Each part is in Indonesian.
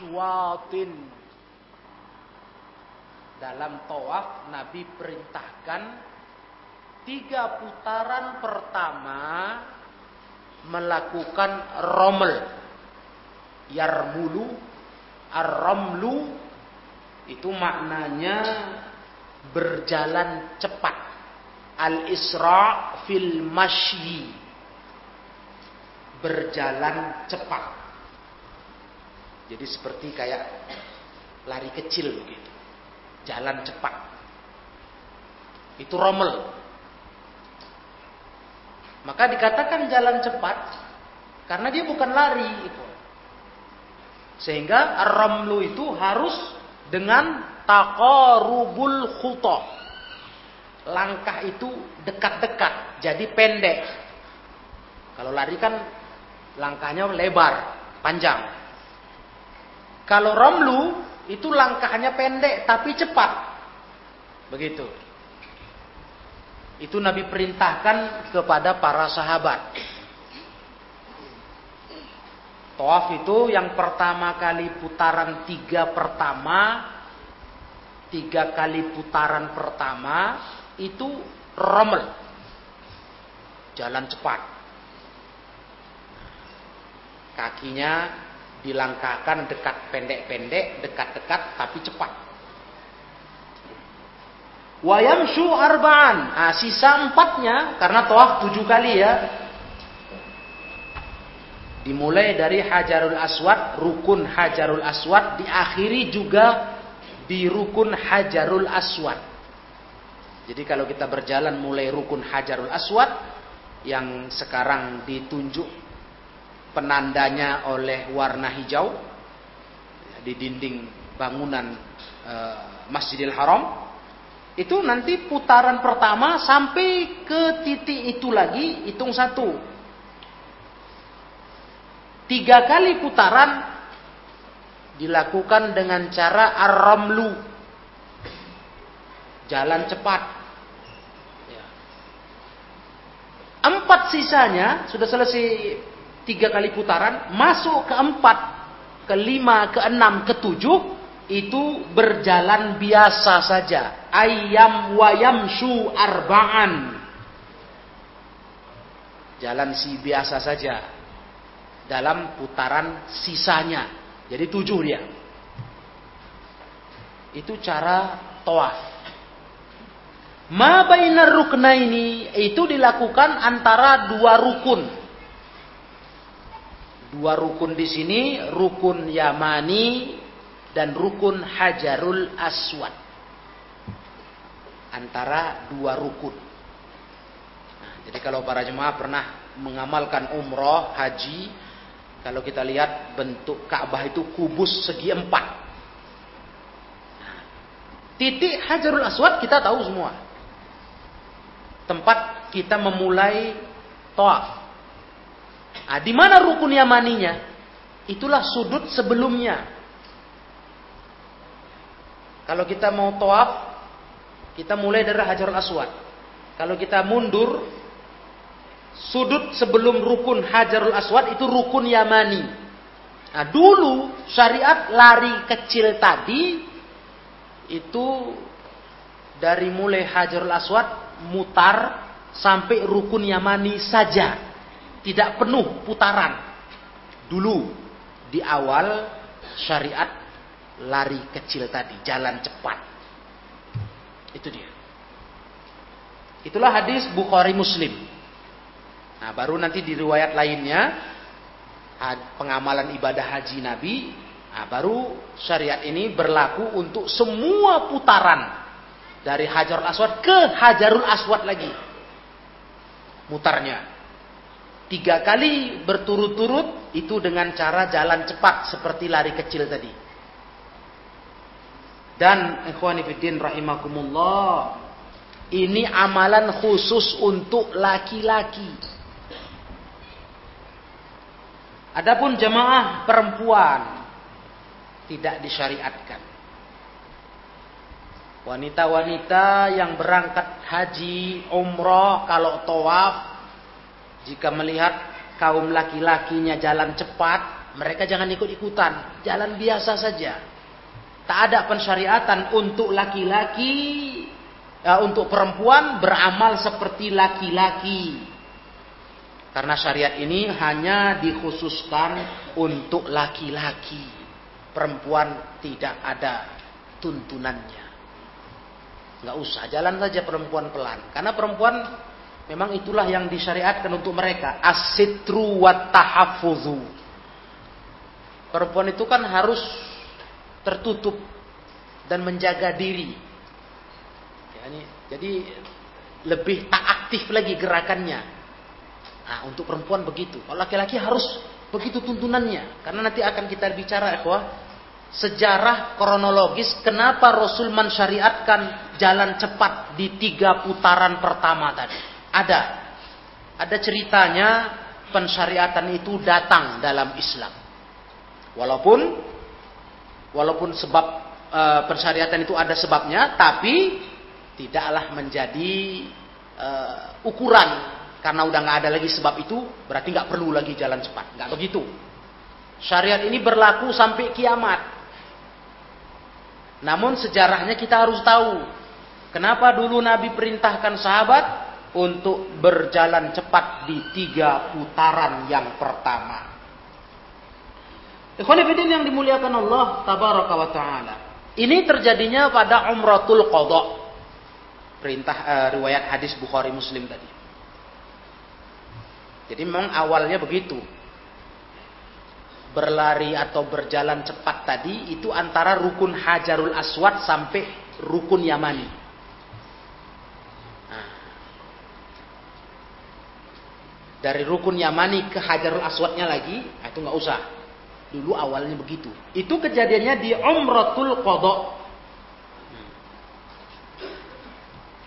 ashwatin. Dalam tawaf Nabi perintahkan tiga putaran pertama melakukan rommel. Yarmulu, ar-ramlu itu maknanya berjalan cepat. Al-isra fil masyi. Berjalan cepat. Jadi seperti kayak lari kecil begitu. Jalan cepat. Itu rommel. Maka dikatakan jalan cepat karena dia bukan lari itu. Sehingga ar-ramlu itu harus dengan taqarubul khuta. Langkah itu dekat-dekat, jadi pendek. Kalau lari kan langkahnya lebar, panjang. Kalau ramlu itu langkahnya pendek tapi cepat. Begitu. Itu Nabi perintahkan kepada para sahabat. Tawaf itu yang pertama kali putaran tiga pertama, tiga kali putaran pertama itu rommel, jalan cepat. Kakinya dilangkahkan dekat pendek-pendek, dekat-dekat tapi cepat. Wayamshu arba'an. Nah, sisa empatnya karena tawaf tujuh kali ya. Dimulai dari Hajarul Aswad, rukun Hajarul Aswad, diakhiri juga di rukun Hajarul Aswad. Jadi kalau kita berjalan mulai rukun Hajarul Aswad yang sekarang ditunjuk penandanya oleh warna hijau di dinding bangunan e, Masjidil Haram itu nanti putaran pertama sampai ke titik itu lagi hitung satu Tiga kali putaran dilakukan dengan cara ar-ramlu. Jalan cepat. Ya. Empat sisanya sudah selesai tiga kali putaran, masuk ke empat, ke lima, ke enam, ke tujuh, itu berjalan biasa saja. Ayam wayam shu arba'an. Jalan si biasa saja dalam putaran sisanya. Jadi tujuh dia. Itu cara toaf. Ma bainar ruknaini itu dilakukan antara dua rukun. Dua rukun di sini, rukun Yamani dan rukun Hajarul Aswad. Antara dua rukun. Nah, jadi kalau para jemaah pernah mengamalkan umroh, haji, kalau kita lihat bentuk Ka'bah itu kubus segi empat. Titik Hajarul Aswad kita tahu semua. Tempat kita memulai toaf. Nah, di mana rukun Yamaninya? Itulah sudut sebelumnya. Kalau kita mau toaf, kita mulai dari Hajarul Aswad. Kalau kita mundur, sudut sebelum rukun Hajarul Aswad itu rukun Yamani. Nah, dulu syariat lari kecil tadi itu dari mulai Hajarul Aswad mutar sampai rukun Yamani saja. Tidak penuh putaran. Dulu di awal syariat lari kecil tadi, jalan cepat. Itu dia. Itulah hadis Bukhari Muslim. Nah, baru nanti di riwayat lainnya pengamalan ibadah haji Nabi, nah, baru syariat ini berlaku untuk semua putaran dari Hajarul Aswad ke Hajarul Aswad lagi. Mutarnya. Tiga kali berturut-turut itu dengan cara jalan cepat seperti lari kecil tadi. Dan ikhwanifiddin rahimakumullah. Ini amalan khusus untuk laki-laki. Adapun jemaah perempuan tidak disyariatkan. Wanita-wanita yang berangkat haji, umroh, kalau tawaf, jika melihat kaum laki-lakinya jalan cepat, mereka jangan ikut-ikutan, jalan biasa saja. Tak ada pensyariatan untuk laki-laki, ya, untuk perempuan beramal seperti laki-laki. Karena syariat ini hanya dikhususkan untuk laki-laki. Perempuan tidak ada tuntunannya. Nggak usah, jalan saja perempuan pelan. Karena perempuan memang itulah yang disyariatkan untuk mereka. Asitru wa tahaffuzu. Perempuan itu kan harus tertutup dan menjaga diri. Jadi lebih tak aktif lagi gerakannya Nah, untuk perempuan begitu. Kalau laki-laki harus begitu tuntunannya. Karena nanti akan kita bicara, ya, sejarah kronologis kenapa Rasul mensyariatkan jalan cepat di tiga putaran pertama tadi. Ada. Ada ceritanya pensyariatan itu datang dalam Islam. Walaupun walaupun sebab e, pensyariatan itu ada sebabnya, tapi tidaklah menjadi e, ukuran karena udah nggak ada lagi sebab itu, berarti nggak perlu lagi jalan cepat. Nggak begitu. Syariat ini berlaku sampai kiamat. Namun sejarahnya kita harus tahu. Kenapa dulu Nabi perintahkan sahabat untuk berjalan cepat di tiga putaran yang pertama. Ikhwanifidin yang dimuliakan Allah tabaraka wa ta'ala. Ini terjadinya pada umratul qadha. Perintah uh, riwayat hadis Bukhari Muslim tadi. Jadi memang awalnya begitu. Berlari atau berjalan cepat tadi itu antara rukun Hajarul Aswad sampai rukun Yamani. Dari rukun Yamani ke Hajarul Aswadnya lagi, nah itu nggak usah. Dulu awalnya begitu. Itu kejadiannya di Umratul Qadha.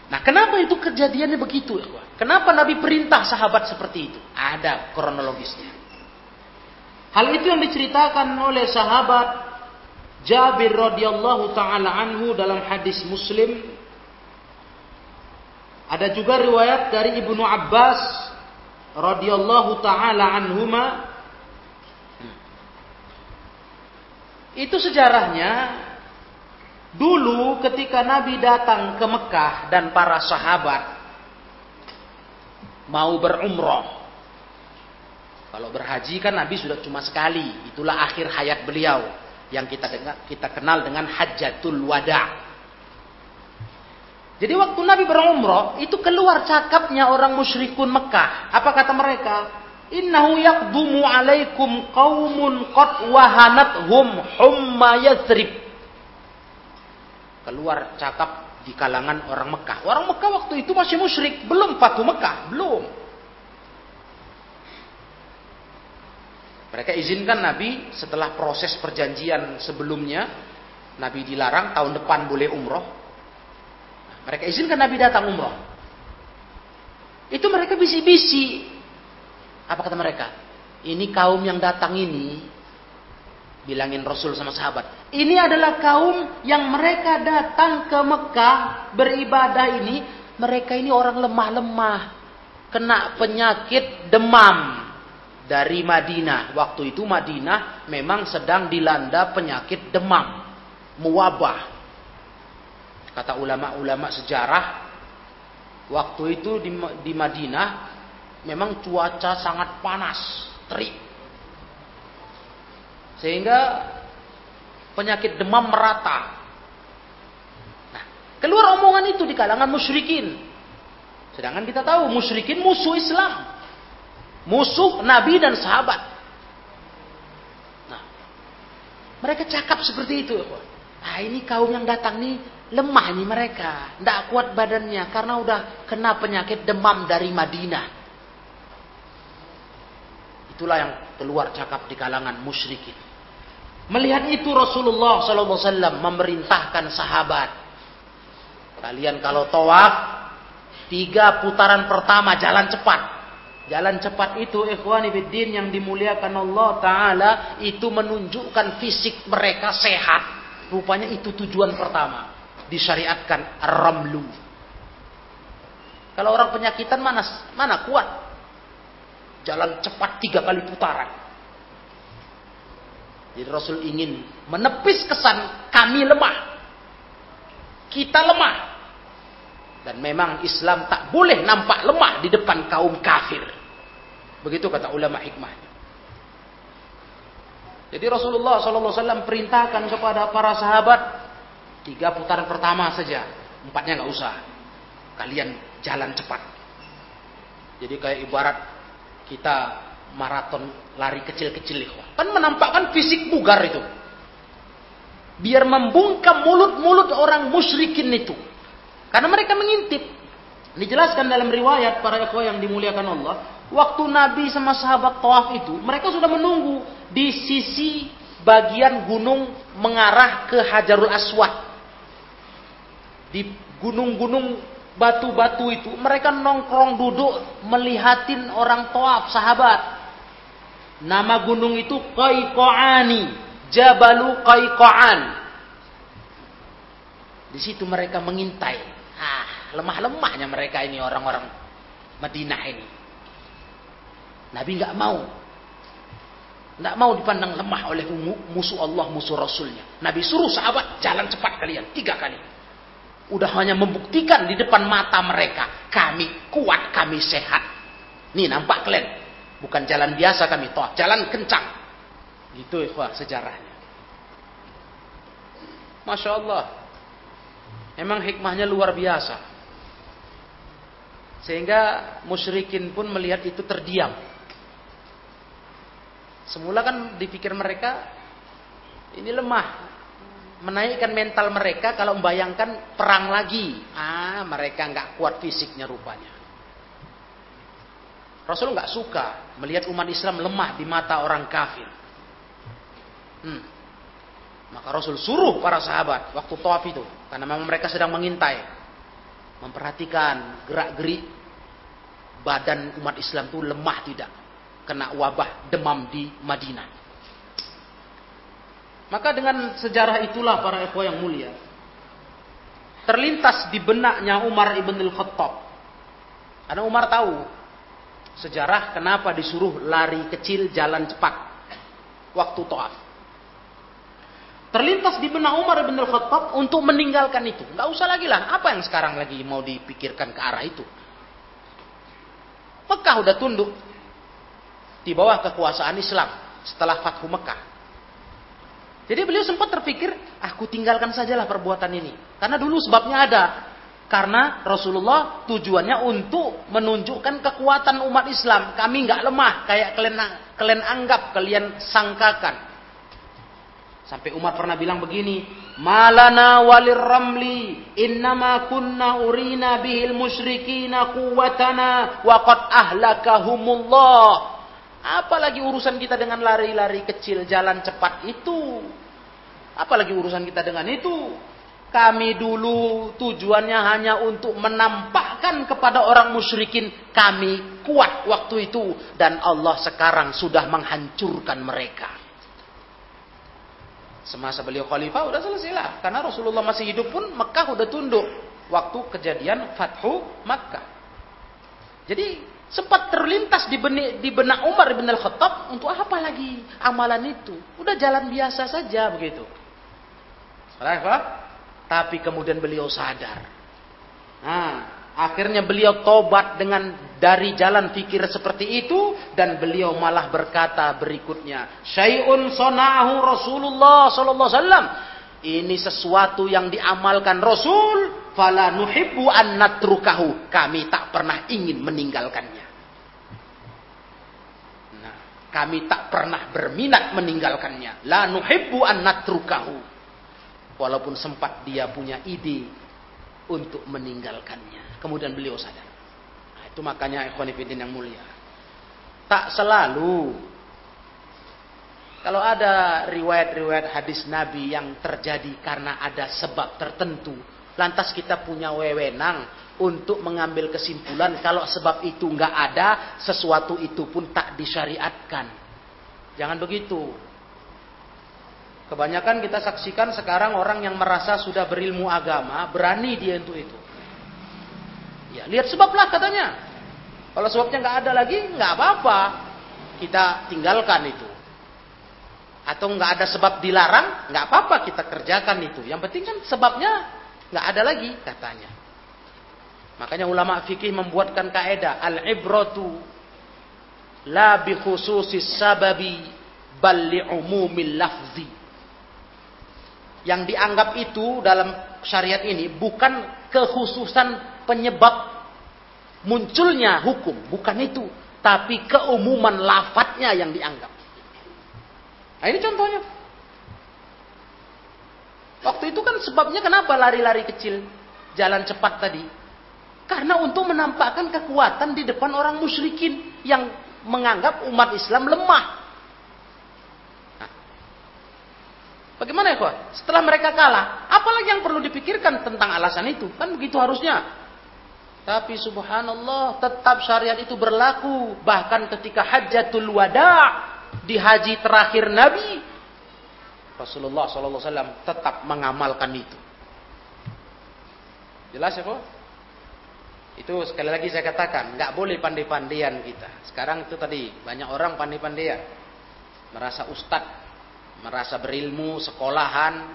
Nah, kenapa itu kejadiannya begitu, Kenapa Nabi perintah sahabat seperti itu? Ada kronologisnya. Hal itu yang diceritakan oleh sahabat Jabir radhiyallahu taala anhu dalam hadis Muslim. Ada juga riwayat dari Ibnu Abbas radhiyallahu taala anhuma. Itu sejarahnya Dulu ketika Nabi datang ke Mekah dan para sahabat mau berumroh. Kalau berhaji kan Nabi sudah cuma sekali. Itulah akhir hayat beliau yang kita dengar, kita kenal dengan Hajjatul Wada. Jadi waktu Nabi berumroh itu keluar cakapnya orang musyrikun Mekah. Apa kata mereka? Innahu yaqdumu alaikum qaumun qad hum humma yathrib keluar cakap di kalangan orang Mekah. Orang Mekah waktu itu masih musyrik, belum Fatu Mekah, belum. Mereka izinkan Nabi setelah proses perjanjian sebelumnya, Nabi dilarang tahun depan boleh umroh. Mereka izinkan Nabi datang umroh. Itu mereka bisi-bisi. Apa kata mereka? Ini kaum yang datang ini Bilangin Rasul sama sahabat. Ini adalah kaum yang mereka datang ke Mekah beribadah ini. Mereka ini orang lemah-lemah. Kena penyakit demam. Dari Madinah. Waktu itu Madinah memang sedang dilanda penyakit demam. Muwabah. Kata ulama-ulama sejarah. Waktu itu di, di Madinah memang cuaca sangat panas. Terik sehingga penyakit demam merata. Nah, keluar omongan itu di kalangan musyrikin. Sedangkan kita tahu musyrikin musuh Islam. Musuh Nabi dan sahabat. Nah, mereka cakap seperti itu. Ah ini kaum yang datang nih lemah nih mereka. Tidak kuat badannya karena udah kena penyakit demam dari Madinah. Itulah yang keluar cakap di kalangan musyrikin. Melihat itu Rasulullah SAW memerintahkan sahabat. Kalian kalau tawaf, tiga putaran pertama jalan cepat. Jalan cepat itu ikhwani biddin yang dimuliakan Allah Ta'ala itu menunjukkan fisik mereka sehat. Rupanya itu tujuan pertama. Disyariatkan ramlu. Kalau orang penyakitan mana mana kuat. Jalan cepat tiga kali putaran. Jadi Rasul ingin menepis kesan kami lemah. Kita lemah. Dan memang Islam tak boleh nampak lemah di depan kaum kafir. Begitu kata ulama hikmahnya. Jadi Rasulullah SAW perintahkan kepada para sahabat tiga putaran pertama saja, empatnya nggak usah. Kalian jalan cepat. Jadi kayak ibarat kita maraton lari kecil-kecil Kan menampakkan fisik bugar itu. Biar membungkam mulut-mulut orang musyrikin itu. Karena mereka mengintip. Dijelaskan dalam riwayat para ikhwah yang dimuliakan Allah. Waktu Nabi sama sahabat tawaf itu, mereka sudah menunggu di sisi bagian gunung mengarah ke Hajarul Aswad. Di gunung-gunung batu-batu itu, mereka nongkrong duduk melihatin orang tawaf sahabat. Nama gunung itu Qaiqa'ani, Jabalu Qaiqa'an. Di situ mereka mengintai. Ah, lemah-lemahnya mereka ini orang-orang Madinah ini. Nabi nggak mau. Nggak mau dipandang lemah oleh musuh Allah, musuh Rasulnya. Nabi suruh sahabat, jalan cepat kalian. Tiga kali. Udah hanya membuktikan di depan mata mereka. Kami kuat, kami sehat. Nih nampak kalian. Bukan jalan biasa kami toh, jalan kencang. Itu ikhwah sejarahnya. Masya Allah. Emang hikmahnya luar biasa. Sehingga musyrikin pun melihat itu terdiam. Semula kan dipikir mereka ini lemah. Menaikkan mental mereka kalau membayangkan perang lagi. Ah, mereka nggak kuat fisiknya rupanya. Rasul nggak suka melihat umat Islam lemah di mata orang kafir. Hmm. Maka Rasul suruh para sahabat waktu tawaf itu, karena memang mereka sedang mengintai, memperhatikan gerak-gerik badan umat Islam itu lemah tidak, kena wabah demam di Madinah. Maka dengan sejarah itulah para ikhwah yang mulia, terlintas di benaknya Umar ibn al-Khattab. Karena Umar tahu sejarah kenapa disuruh lari kecil jalan cepat waktu toaf. Terlintas di benak Umar bin Al-Khattab untuk meninggalkan itu. Nggak usah lagi lah. Apa yang sekarang lagi mau dipikirkan ke arah itu? Mekah udah tunduk di bawah kekuasaan Islam setelah Fathu Mekah. Jadi beliau sempat terpikir, aku tinggalkan sajalah perbuatan ini. Karena dulu sebabnya ada. Karena Rasulullah tujuannya untuk menunjukkan kekuatan umat Islam. Kami nggak lemah kayak kalian kalian anggap, kalian sangkakan. Sampai Umar pernah bilang begini, "Malana walir ramli, innama kunna urina bihil musyrikina quwwatana wa ahlakahumullah." Apalagi urusan kita dengan lari-lari kecil, jalan cepat itu. Apalagi urusan kita dengan itu. Kami dulu tujuannya hanya untuk menampakkan kepada orang musyrikin kami kuat waktu itu dan Allah sekarang sudah menghancurkan mereka. Semasa beliau khalifah udah selesai lah karena Rasulullah masih hidup pun Mekah udah tunduk waktu kejadian Fathu Makkah. Jadi sempat terlintas di benak, di benak Umar bin Al-Khattab untuk apa lagi amalan itu? Udah jalan biasa saja begitu. Salah tapi kemudian beliau sadar. Nah, akhirnya beliau tobat dengan dari jalan fikir seperti itu dan beliau malah berkata berikutnya, "Syai'un sona'ahu Rasulullah sallallahu alaihi wasallam." Ini sesuatu yang diamalkan Rasul, fala nuhibbu an natrukahu. Kami tak pernah ingin meninggalkannya. Kami tak pernah berminat meninggalkannya. La nuhibbu an natrukahu. Walaupun sempat dia punya ide untuk meninggalkannya. Kemudian beliau sadar. Nah, itu makanya ikhwanifidin yang mulia. Tak selalu. Kalau ada riwayat-riwayat hadis Nabi yang terjadi karena ada sebab tertentu. Lantas kita punya wewenang untuk mengambil kesimpulan kalau sebab itu nggak ada, sesuatu itu pun tak disyariatkan. Jangan begitu. Kebanyakan kita saksikan sekarang orang yang merasa sudah berilmu agama, berani dia untuk itu. Ya, lihat sebablah katanya. Kalau sebabnya nggak ada lagi, nggak apa-apa. Kita tinggalkan itu. atau nggak ada sebab dilarang, nggak apa-apa kita kerjakan itu. Yang penting kan sebabnya nggak ada lagi katanya. Makanya ulama fikih membuatkan kaidah al-ibratu la bi khususis sababi bal li umumil lafzi. Yang dianggap itu dalam syariat ini bukan kekhususan penyebab munculnya hukum, bukan itu, tapi keumuman lafadznya yang dianggap. Nah ini contohnya. Waktu itu kan sebabnya kenapa lari-lari kecil, jalan cepat tadi? Karena untuk menampakkan kekuatan di depan orang musyrikin yang menganggap umat Islam lemah. Nah, bagaimana ya kawan? Setelah mereka kalah, apalagi yang perlu dipikirkan tentang alasan itu? Kan begitu harusnya. Tapi subhanallah tetap syariat itu berlaku. Bahkan ketika hajatul wada' di haji terakhir Nabi, Rasulullah SAW tetap mengamalkan itu. Jelas ya kok? Itu sekali lagi saya katakan, nggak boleh pandai-pandaian kita. Sekarang itu tadi banyak orang pandai-pandaian, merasa ustad, merasa berilmu, sekolahan,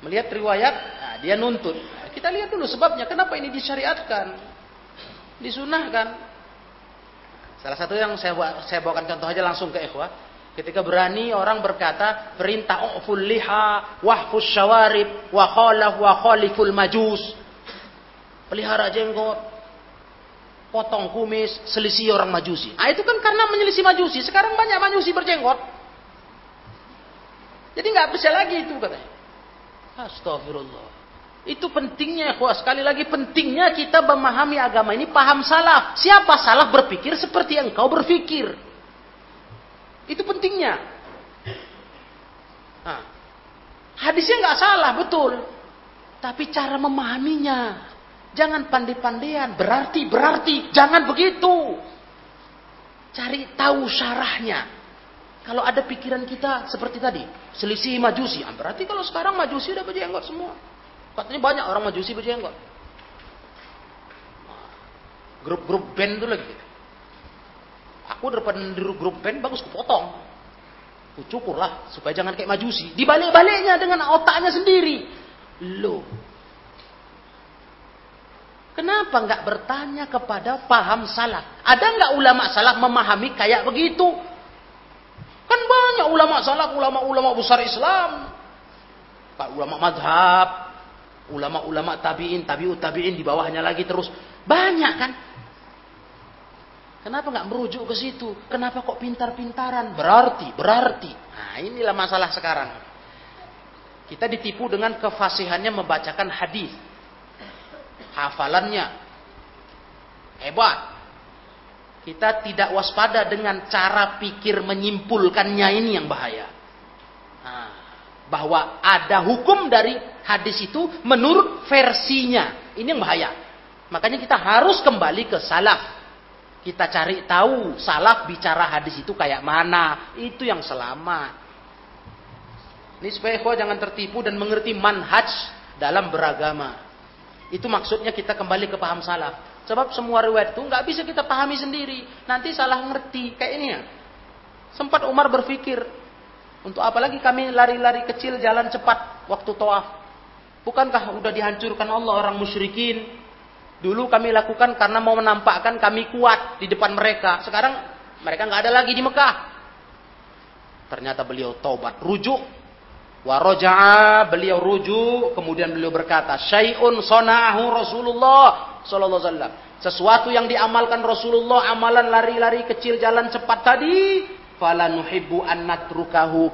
melihat riwayat, nah, dia nuntut. Kita lihat dulu sebabnya, kenapa ini disyariatkan, disunahkan. Salah satu yang saya, saya bawakan contoh aja langsung ke ikhwah. Ketika berani orang berkata perintah u'ful liha wahfus syawarib wa khalaf wa majus. Pelihara jenggot, potong kumis, selisih orang majusi. Ah itu kan karena menyelisih majusi. Sekarang banyak majusi berjenggot. Jadi nggak bisa lagi itu katanya. Astagfirullah. Itu pentingnya, ya, sekali lagi pentingnya kita memahami agama ini paham salah. Siapa salah berpikir seperti yang kau berpikir. Itu pentingnya. Nah, hadisnya nggak salah, betul. Tapi cara memahaminya. Jangan pandai-pandaian. Berarti, berarti. Jangan begitu. Cari tahu syarahnya. Kalau ada pikiran kita seperti tadi. Selisih majusi. Ah, berarti kalau sekarang majusi udah berjenggot semua. Katanya banyak orang majusi berjenggot. Grup-grup band tuh lagi. Aku depan di grup band bagus kupotong. Ku cukur lah supaya jangan kayak majusi. Dibalik-baliknya dengan otaknya sendiri. Loh. Kenapa nggak bertanya kepada paham salah? Ada nggak ulama salah memahami kayak begitu? Kan banyak ulama salah, ulama-ulama besar Islam. Pak ulama madhab, ulama-ulama tabiin, tabiut tabiin di bawahnya lagi terus banyak kan? Kenapa nggak merujuk ke situ? Kenapa kok pintar-pintaran? Berarti, berarti. Nah inilah masalah sekarang. Kita ditipu dengan kefasihannya membacakan hadis, hafalannya hebat. Kita tidak waspada dengan cara pikir menyimpulkannya ini yang bahaya. Nah, bahwa ada hukum dari hadis itu menurut versinya. Ini yang bahaya. Makanya kita harus kembali ke salaf. Kita cari tahu salaf bicara hadis itu kayak mana. Itu yang selamat. Ini supaya jangan tertipu dan mengerti manhaj dalam beragama. Itu maksudnya kita kembali ke paham salaf. Sebab semua riwayat itu nggak bisa kita pahami sendiri. Nanti salah ngerti. Kayak ini ya. Sempat Umar berpikir, untuk apa lagi kami lari-lari kecil jalan cepat waktu toaf? Bukankah sudah dihancurkan Allah orang musyrikin? Dulu kami lakukan karena mau menampakkan kami kuat di depan mereka. Sekarang mereka nggak ada lagi di Mekah. Ternyata beliau taubat, rujuk. Waroja'a beliau rujuk, kemudian beliau berkata, "Syai'un sona'ahu Rasulullah sallallahu alaihi wasallam." Sesuatu yang diamalkan Rasulullah, amalan lari-lari kecil jalan cepat tadi, fala nuhibbu an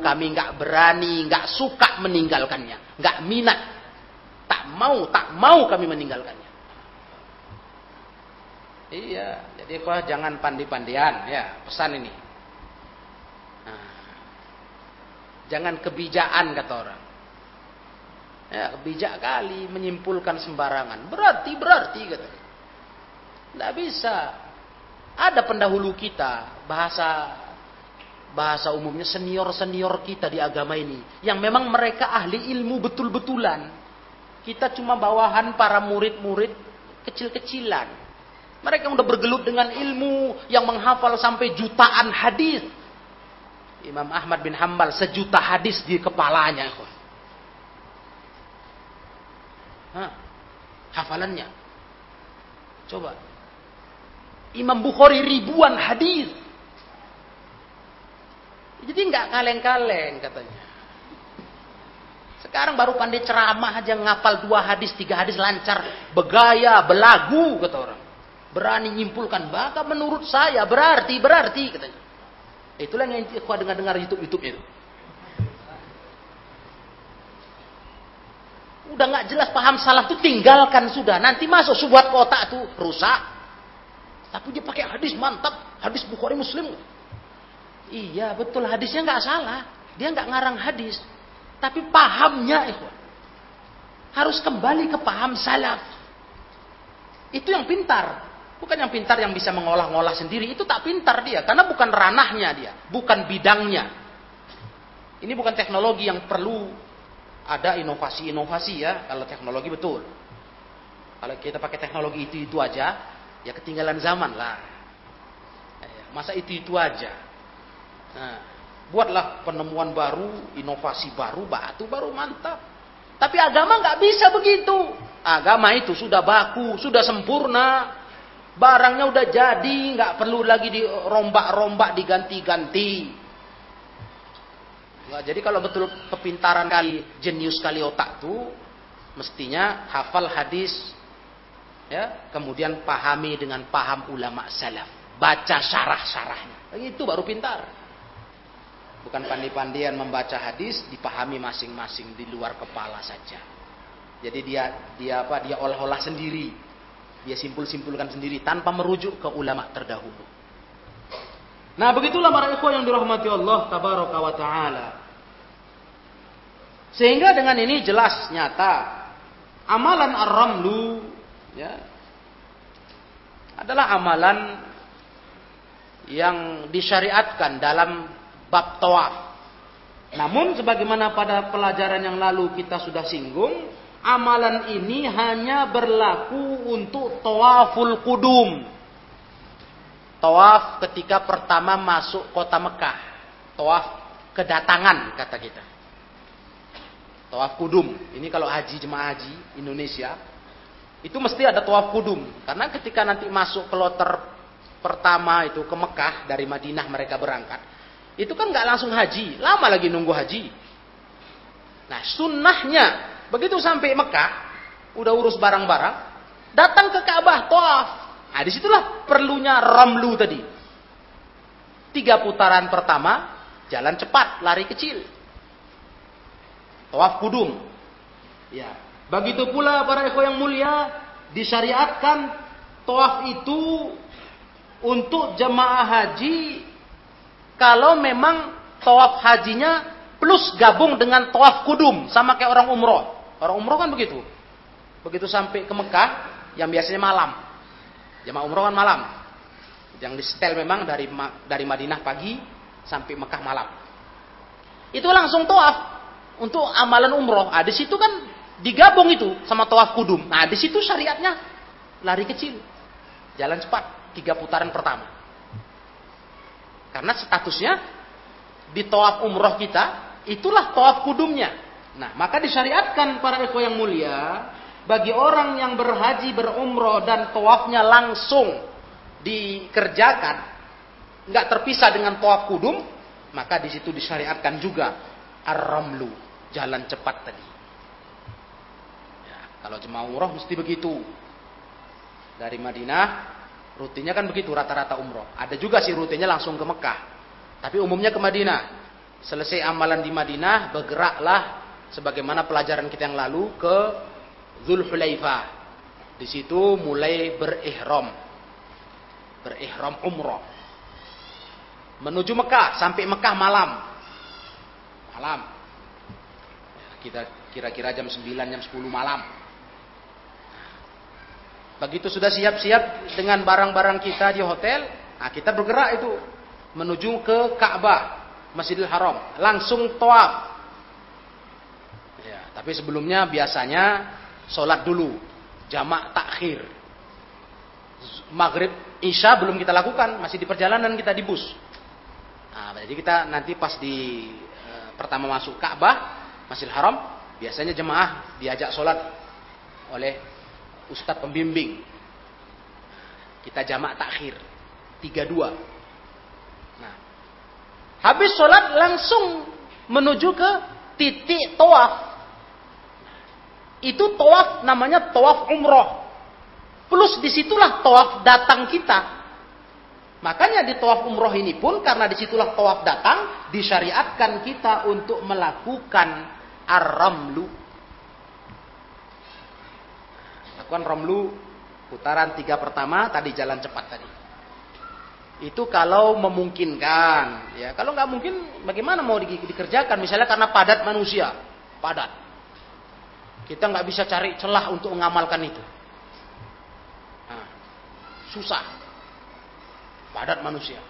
kami nggak berani nggak suka meninggalkannya nggak minat. Tak mau tak mau kami meninggalkannya. Iya jadi kok jangan pandi-pandian ya pesan ini nah, jangan kebijakan kata orang ya kebijak kali menyimpulkan sembarangan berarti berarti kata tidak bisa ada pendahulu kita bahasa bahasa umumnya senior-senior kita di agama ini. Yang memang mereka ahli ilmu betul-betulan. Kita cuma bawahan para murid-murid kecil-kecilan. Mereka udah bergelut dengan ilmu yang menghafal sampai jutaan hadis. Imam Ahmad bin Hambal sejuta hadis di kepalanya. Hah, hafalannya. Coba. Imam Bukhari ribuan hadis. Jadi nggak kaleng-kaleng katanya. Sekarang baru pandai ceramah aja ngapal dua hadis, tiga hadis lancar, begaya, belagu kata orang. Berani nyimpulkan, bahkan menurut saya berarti berarti katanya. Itulah yang ikhwah dengar-dengar YouTube-YouTube itu. Udah nggak jelas paham salah tuh tinggalkan sudah. Nanti masuk subuhat kota tuh rusak. Tapi dia pakai hadis mantap, hadis Bukhari Muslim. Iya betul hadisnya nggak salah. Dia nggak ngarang hadis, tapi pahamnya ikhwah. Harus kembali ke paham salaf. Itu yang pintar. Bukan yang pintar yang bisa mengolah-ngolah sendiri. Itu tak pintar dia. Karena bukan ranahnya dia. Bukan bidangnya. Ini bukan teknologi yang perlu ada inovasi-inovasi ya. Kalau teknologi betul. Kalau kita pakai teknologi itu-itu aja. Ya ketinggalan zaman lah. Ya, masa itu-itu aja. Nah, buatlah penemuan baru, inovasi baru, batu baru mantap. Tapi agama nggak bisa begitu. Agama itu sudah baku, sudah sempurna, Barangnya udah jadi, nggak perlu lagi dirombak-rombak, diganti-ganti. Nggak, jadi kalau betul kepintaran kali, jenius kali otak tuh, mestinya hafal hadis, ya, kemudian pahami dengan paham ulama salaf, baca syarah-syarahnya, itu baru pintar. Bukan pandi-pandian membaca hadis, dipahami masing-masing di luar kepala saja. Jadi dia dia apa? Dia olah-olah sendiri dia simpul-simpulkan sendiri tanpa merujuk ke ulama terdahulu. Nah, begitulah para ikhwan yang dirahmati Allah tabaraka wa taala. Sehingga dengan ini jelas nyata amalan ar-ramlu ya adalah amalan yang disyariatkan dalam bab tawaf. Namun sebagaimana pada pelajaran yang lalu kita sudah singgung, amalan ini hanya berlaku untuk tawaful kudum. Tawaf ketika pertama masuk kota Mekah. Tawaf kedatangan kata kita. Tawaf kudum. Ini kalau haji jemaah haji Indonesia itu mesti ada tawaf kudum. Karena ketika nanti masuk kloter pertama itu ke Mekah dari Madinah mereka berangkat. Itu kan nggak langsung haji, lama lagi nunggu haji. Nah sunnahnya Begitu sampai Mekah, udah urus barang-barang, datang ke Ka'bah, toaf. Nah, di situlah perlunya ramlu tadi. Tiga putaran pertama, jalan cepat, lari kecil. Toaf kudum. Ya. Begitu pula para ekor yang mulia, disyariatkan toaf itu untuk jemaah haji kalau memang toaf hajinya plus gabung dengan toaf kudum sama kayak orang umroh. Orang umroh kan begitu. Begitu sampai ke Mekah, yang biasanya malam. Jamaah umroh kan malam. Yang di setel memang dari dari Madinah pagi sampai Mekah malam. Itu langsung toaf untuk amalan umroh. Ah, di situ kan digabung itu sama toaf kudum. Nah, di situ syariatnya lari kecil. Jalan cepat, tiga putaran pertama. Karena statusnya di toaf umroh kita, itulah toaf kudumnya. Nah, maka disyariatkan para eko yang mulia bagi orang yang berhaji, berumroh dan tawafnya langsung dikerjakan, nggak terpisah dengan tawaf kudum, maka di situ disyariatkan juga ar-ramlu, jalan cepat tadi. Ya, kalau jemaah umroh mesti begitu. Dari Madinah, rutinnya kan begitu rata-rata umroh. Ada juga sih rutinnya langsung ke Mekah. Tapi umumnya ke Madinah. Selesai amalan di Madinah, bergeraklah sebagaimana pelajaran kita yang lalu ke Zulhulaifah. Di situ mulai berihram. Berihram umrah. Menuju Mekah, sampai Mekah malam. Malam. Kita kira-kira jam 9, jam 10 malam. Begitu sudah siap-siap dengan barang-barang kita di hotel, nah kita bergerak itu menuju ke Ka'bah, Masjidil Haram, langsung tawaf tapi sebelumnya biasanya sholat dulu, jamak takhir. Maghrib, isya belum kita lakukan, masih di perjalanan kita di bus. Nah, Jadi kita nanti pas di e, pertama masuk Ka'bah, Masjidil Haram, biasanya jemaah diajak sholat oleh ustadz pembimbing. Kita jamak takhir. Tiga dua. Nah, habis sholat langsung menuju ke titik toaf. Itu toaf namanya toaf umroh. Plus di situlah toaf datang kita. Makanya di toaf umroh ini pun karena di situlah toaf datang disyariatkan kita untuk melakukan ar-ramlu. Lakukan ramlu putaran tiga pertama tadi jalan cepat tadi. Itu kalau memungkinkan, ya. Kalau nggak mungkin, bagaimana mau di, dikerjakan? Misalnya karena padat manusia, padat. Kita nggak bisa cari celah untuk mengamalkan itu. Nah, susah, padat manusia.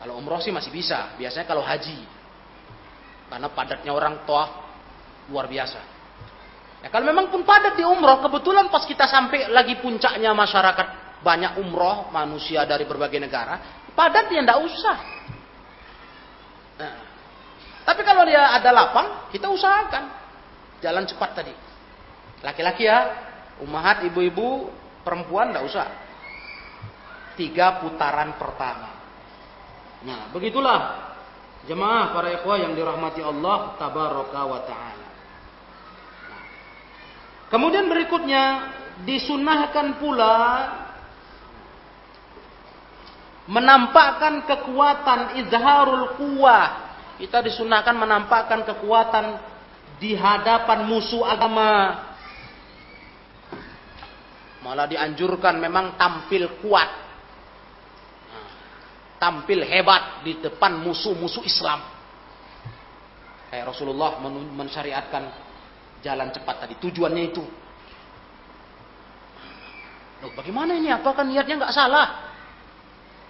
Kalau umroh sih masih bisa. Biasanya kalau haji, karena padatnya orang toa luar biasa. Ya, kalau memang pun padat di umroh, kebetulan pas kita sampai lagi puncaknya masyarakat banyak umroh manusia dari berbagai negara, padat ya ndak usah. Nah, tapi kalau dia ada lapang, kita usahakan jalan cepat tadi. Laki-laki ya, umahat, ibu-ibu, perempuan ndak usah. Tiga putaran pertama. Nah, begitulah jemaah para ikhwah yang dirahmati Allah tabaraka wa taala. Nah, kemudian berikutnya disunahkan pula menampakkan kekuatan izharul kuwah. Kita disunahkan menampakkan kekuatan di hadapan musuh agama. Malah dianjurkan memang tampil kuat. Tampil hebat di depan musuh-musuh Islam. Kayak Rasulullah mensyariatkan jalan cepat tadi. Tujuannya itu. Loh, bagaimana ini? Apakah niatnya nggak salah?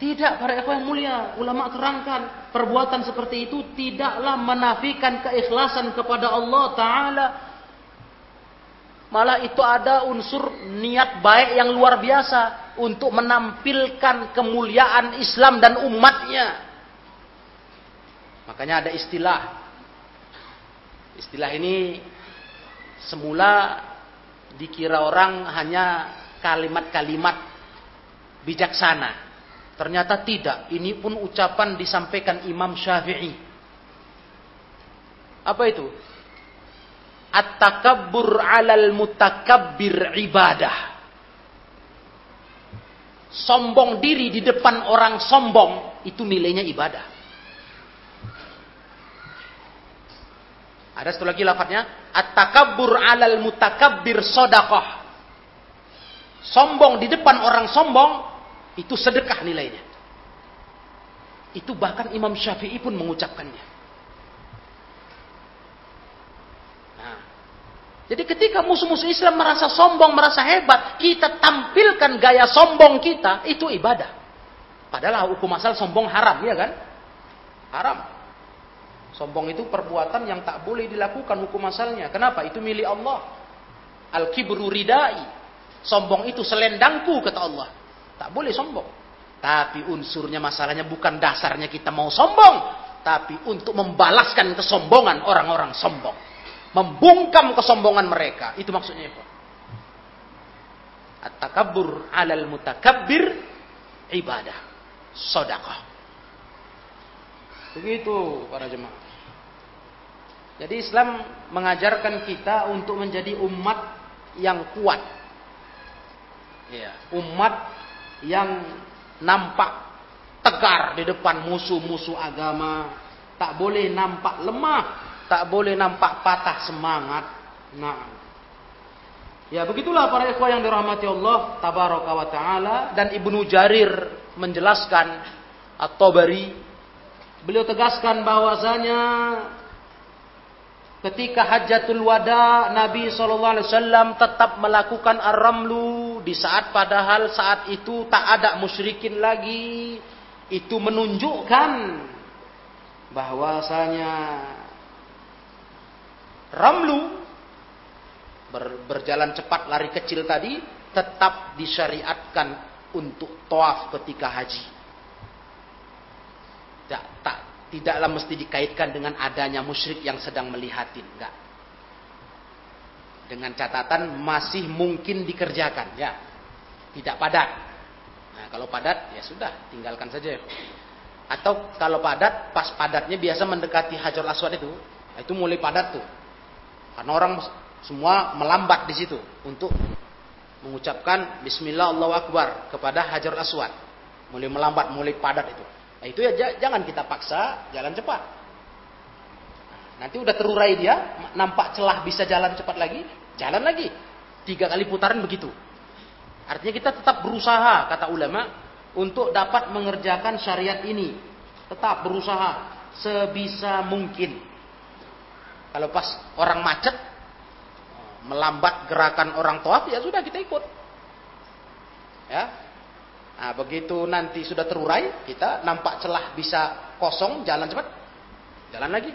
Tidak para ikhwan yang mulia, ulama terangkan perbuatan seperti itu tidaklah menafikan keikhlasan kepada Allah taala. Malah itu ada unsur niat baik yang luar biasa untuk menampilkan kemuliaan Islam dan umatnya. Makanya ada istilah. Istilah ini semula dikira orang hanya kalimat-kalimat bijaksana. Ternyata tidak. Ini pun ucapan disampaikan Imam Syafi'i. Apa itu? At-takabbur alal mutakabbir ibadah. Sombong diri di depan orang sombong itu nilainya ibadah. Ada satu lagi lafadznya at-takabbur alal mutakabbir sodakoh. Sombong di depan orang sombong itu sedekah nilainya. Itu bahkan Imam Syafi'i pun mengucapkannya. Nah, jadi ketika musuh-musuh Islam merasa sombong, merasa hebat, kita tampilkan gaya sombong kita, itu ibadah. Padahal hukum asal sombong haram, ya kan? Haram. Sombong itu perbuatan yang tak boleh dilakukan hukum asalnya. Kenapa? Itu milik Allah. Al-kibru ridai. Sombong itu selendangku, kata Allah. Tak boleh sombong. Tapi unsurnya masalahnya bukan dasarnya kita mau sombong. Tapi untuk membalaskan kesombongan orang-orang sombong. Membungkam kesombongan mereka. Itu maksudnya itu. At-takabbur alal mutakabbir ibadah. Sodakah. Begitu para jemaah. Jadi Islam mengajarkan kita untuk menjadi umat yang kuat. Ya, umat yang nampak tegar di depan musuh-musuh agama, tak boleh nampak lemah, tak boleh nampak patah semangat. Nah, ya begitulah para ikhwah yang dirahmati Allah tabaraka wa taala dan Ibnu Jarir menjelaskan atau bari beliau tegaskan bahwasanya Ketika hajatul wada Nabi SAW tetap melakukan ar-ramlu di saat padahal saat itu tak ada musyrikin lagi. Itu menunjukkan bahwasanya ramlu ber, berjalan cepat lari kecil tadi tetap disyariatkan untuk toaf ketika haji. Tidaklah mesti dikaitkan dengan adanya musyrik yang sedang melihatin, enggak. Dengan catatan masih mungkin dikerjakan, ya. Tidak padat. Nah, kalau padat ya sudah, tinggalkan saja. Atau kalau padat, pas padatnya biasa mendekati Hajar Aswad itu, itu mulai padat tuh. Karena orang semua melambat di situ untuk mengucapkan Bismillah Allahu Akbar kepada Hajar Aswad. Mulai melambat, mulai padat itu. Nah, itu ya jangan kita paksa jalan cepat. Nanti udah terurai dia, nampak celah bisa jalan cepat lagi, jalan lagi. Tiga kali putaran begitu. Artinya kita tetap berusaha, kata ulama, untuk dapat mengerjakan syariat ini. Tetap berusaha sebisa mungkin. Kalau pas orang macet, melambat gerakan orang toaf, ya sudah kita ikut. Ya, Nah, begitu nanti sudah terurai, kita nampak celah bisa kosong, jalan cepat, jalan lagi.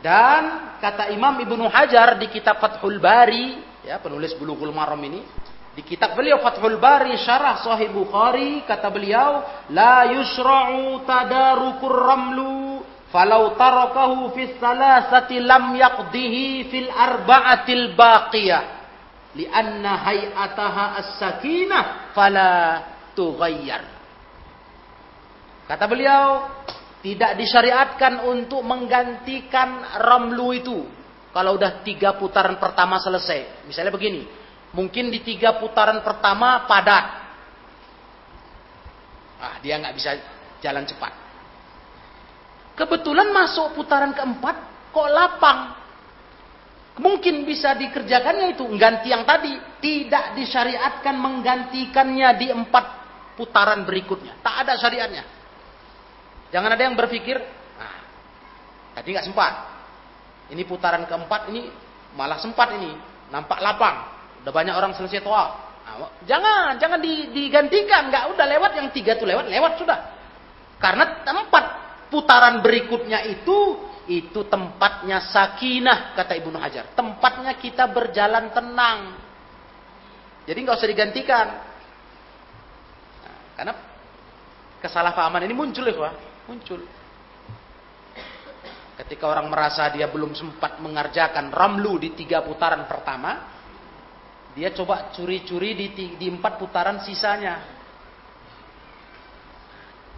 Dan kata Imam Ibnu Hajar di kitab Fathul Bari, ya penulis Bulughul Maram ini, di kitab beliau Fathul Bari Syarah Sahih Bukhari kata beliau, la yusra'u tadarukur ramlu falau tarakahu fis salasati lam yaqdihi fil arba'atil baqiyah lianna hay'ataha as-sakinah fala tughayyar. Kata beliau, tidak disyariatkan untuk menggantikan ramlu itu. Kalau udah tiga putaran pertama selesai. Misalnya begini, mungkin di tiga putaran pertama padat. Ah, dia nggak bisa jalan cepat. Kebetulan masuk putaran keempat, kok lapang. Mungkin bisa dikerjakannya itu, ganti yang tadi. Tidak disyariatkan menggantikannya di empat putaran berikutnya. Tak ada syariatnya. Jangan ada yang berpikir, nah, tadi nggak sempat. Ini putaran keempat ini malah sempat ini, nampak lapang. Udah banyak orang selesai toa. Nah, jangan, jangan digantikan, nggak udah lewat yang tiga tuh lewat, lewat sudah. Karena tempat putaran berikutnya itu itu tempatnya sakinah kata Ibnu Hajar. Tempatnya kita berjalan tenang. Jadi nggak usah digantikan. Karena kesalahpahaman ini muncul ya. Muncul. Ketika orang merasa dia belum sempat mengerjakan ramlu di tiga putaran pertama, dia coba curi-curi di, di empat putaran sisanya.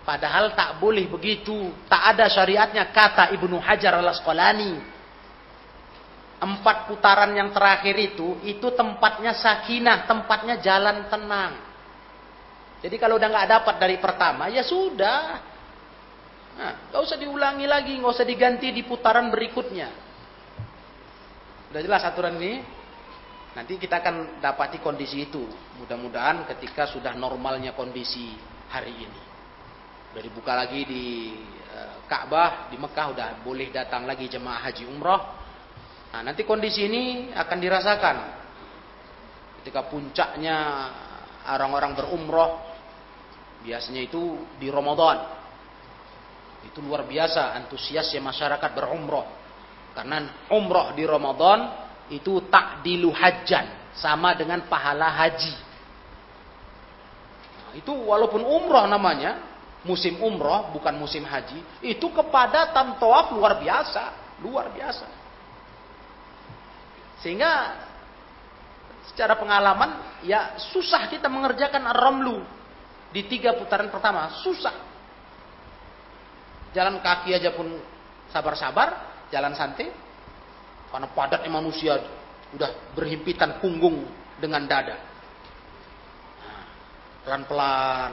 Padahal tak boleh begitu. Tak ada syariatnya kata Ibnu Hajar al-Asqalani. Empat putaran yang terakhir itu, itu tempatnya sakinah, tempatnya jalan tenang. Jadi kalau udah nggak dapat dari pertama, ya sudah. Nah, gak usah diulangi lagi, nggak usah diganti di putaran berikutnya. Sudah jelas aturan ini. Nanti kita akan dapati kondisi itu. Mudah-mudahan ketika sudah normalnya kondisi hari ini. Sudah dibuka lagi di eh, Ka'bah, di Mekah udah boleh datang lagi jemaah haji umroh. Nah, nanti kondisi ini akan dirasakan. Ketika puncaknya orang-orang berumroh Biasanya itu di Ramadan. Itu luar biasa antusiasnya masyarakat berumroh. Karena umroh di Ramadan itu tak hajjan. Sama dengan pahala haji. Nah, itu walaupun umroh namanya, musim umroh bukan musim haji, itu kepadatan tawaf luar biasa, luar biasa. Sehingga secara pengalaman ya susah kita mengerjakan ramlu di tiga putaran pertama susah. Jalan kaki aja pun sabar-sabar, jalan santai. Karena padatnya manusia udah berhimpitan punggung dengan dada. Nah, pelan-pelan,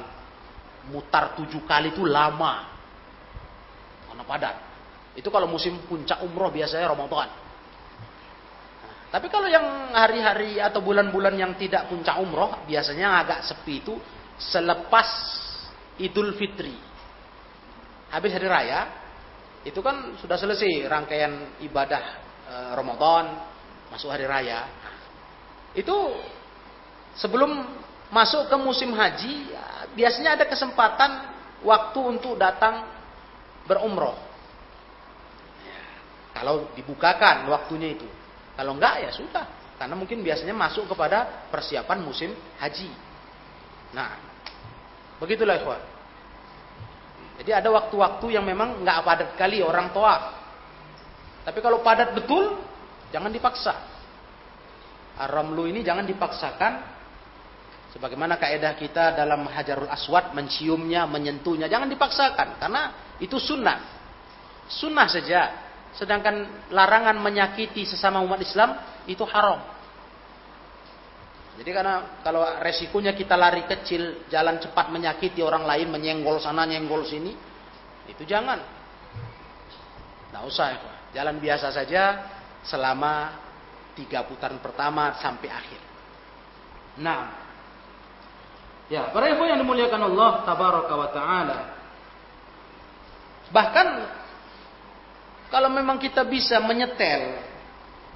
mutar tujuh kali itu lama. Karena padat. Itu kalau musim puncak umroh biasanya Ramadan. Nah, tapi kalau yang hari-hari atau bulan-bulan yang tidak puncak umroh, biasanya agak sepi itu selepas Idul Fitri. Habis hari raya, itu kan sudah selesai rangkaian ibadah e, Ramadan, masuk hari raya. itu sebelum masuk ke musim haji, ya, biasanya ada kesempatan waktu untuk datang berumroh. Kalau dibukakan waktunya itu. Kalau enggak ya sudah. Karena mungkin biasanya masuk kepada persiapan musim haji. Nah, Begitulah ikhwan. Jadi ada waktu-waktu yang memang nggak padat kali orang toaf. Tapi kalau padat betul, jangan dipaksa. Ar-ramlu ini jangan dipaksakan. Sebagaimana kaidah kita dalam Hajarul Aswad menciumnya, menyentuhnya, jangan dipaksakan karena itu sunnah. Sunnah saja. Sedangkan larangan menyakiti sesama umat Islam itu haram. Jadi karena kalau resikonya kita lari kecil, jalan cepat menyakiti orang lain, menyenggol sana, nyenggol sini, itu jangan. Tidak usah, ya. jalan biasa saja selama tiga putaran pertama sampai akhir. Nah, ya para ibu yang dimuliakan Allah tabaraka wa taala. Bahkan kalau memang kita bisa menyetel,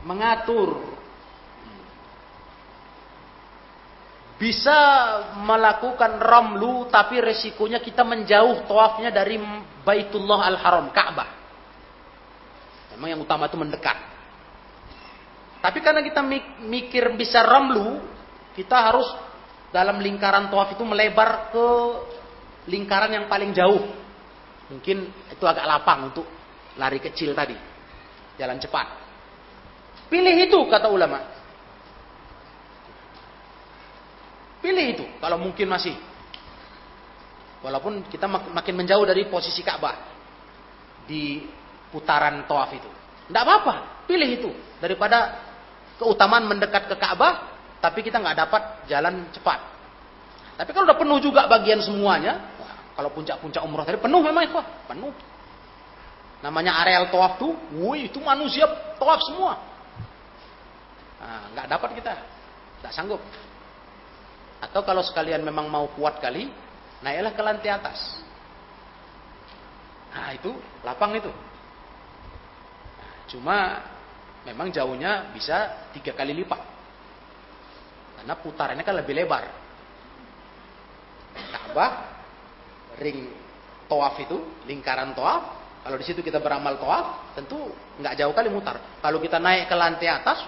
mengatur bisa melakukan ramlu tapi resikonya kita menjauh tawafnya dari Baitullah Al-Haram, Ka'bah. Memang yang utama itu mendekat. Tapi karena kita mikir bisa ramlu, kita harus dalam lingkaran tawaf itu melebar ke lingkaran yang paling jauh. Mungkin itu agak lapang untuk lari kecil tadi. Jalan cepat. Pilih itu kata ulama. Pilih itu kalau mungkin masih. Walaupun kita makin menjauh dari posisi Ka'bah di putaran tawaf itu. Tidak apa-apa, pilih itu daripada keutamaan mendekat ke Ka'bah tapi kita nggak dapat jalan cepat. Tapi kalau udah penuh juga bagian semuanya, kalau puncak-puncak umroh tadi penuh memang itu, penuh. Namanya areal tawaf tuh, wih itu manusia tawaf semua. Nah, nggak dapat kita, nggak sanggup. Atau kalau sekalian memang mau kuat kali, naiklah ke lantai atas. Nah itu lapang itu. Nah, cuma memang jauhnya bisa tiga kali lipat. Karena putarannya kan lebih lebar. Ka'bah, ring toaf itu, lingkaran toaf. Kalau di situ kita beramal toaf, tentu nggak jauh kali mutar. Kalau kita naik ke lantai atas,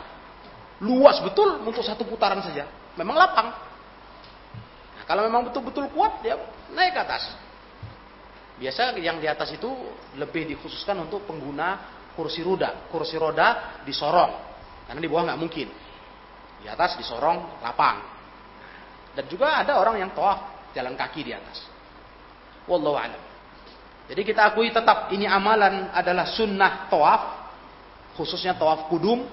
luas betul untuk satu putaran saja. Memang lapang. Kalau memang betul-betul kuat, dia naik ke atas. Biasa yang di atas itu lebih dikhususkan untuk pengguna kursi roda. Kursi roda disorong. Karena di bawah nggak mungkin. Di atas disorong lapang. Dan juga ada orang yang toaf jalan kaki di atas. Wallahu a'lam. Jadi kita akui tetap ini amalan adalah sunnah toaf. Khususnya toaf kudum.